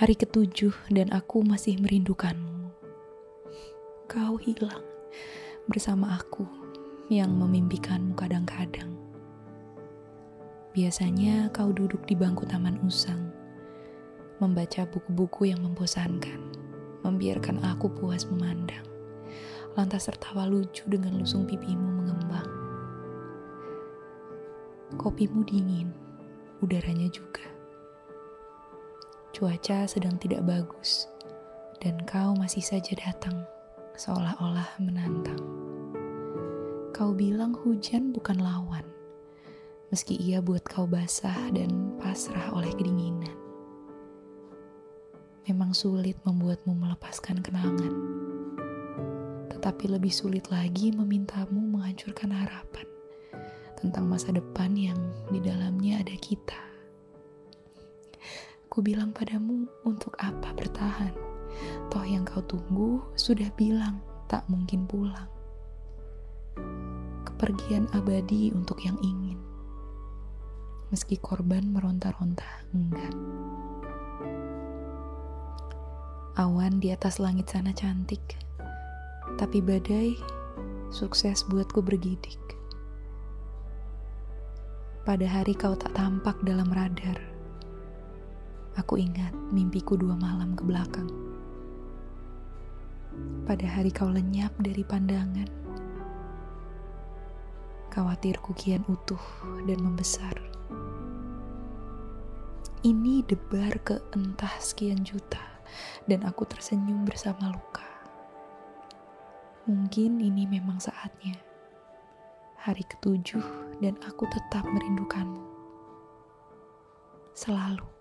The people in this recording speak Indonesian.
Hari ketujuh dan aku masih merindukanmu. Kau hilang bersama aku yang memimpikanmu kadang-kadang. Biasanya kau duduk di bangku taman usang, membaca buku-buku yang membosankan, membiarkan aku puas memandang, lantas tertawa lucu dengan lusung pipimu mengembang. Kopimu dingin, udaranya juga Cuaca sedang tidak bagus, dan kau masih saja datang, seolah-olah menantang. Kau bilang hujan bukan lawan, meski ia buat kau basah dan pasrah oleh kedinginan. Memang sulit membuatmu melepaskan kenangan, tetapi lebih sulit lagi memintamu menghancurkan harapan tentang masa depan yang di dalamnya ada kita. Ku bilang padamu untuk apa bertahan. Toh yang kau tunggu sudah bilang tak mungkin pulang. Kepergian abadi untuk yang ingin. Meski korban meronta-ronta, enggak. Awan di atas langit sana cantik. Tapi badai sukses buatku bergidik. Pada hari kau tak tampak dalam radar Aku ingat mimpiku dua malam ke belakang. Pada hari kau lenyap dari pandangan, khawatirku kian utuh dan membesar. Ini debar ke entah sekian juta, dan aku tersenyum bersama luka. Mungkin ini memang saatnya. Hari ketujuh dan aku tetap merindukanmu. Selalu.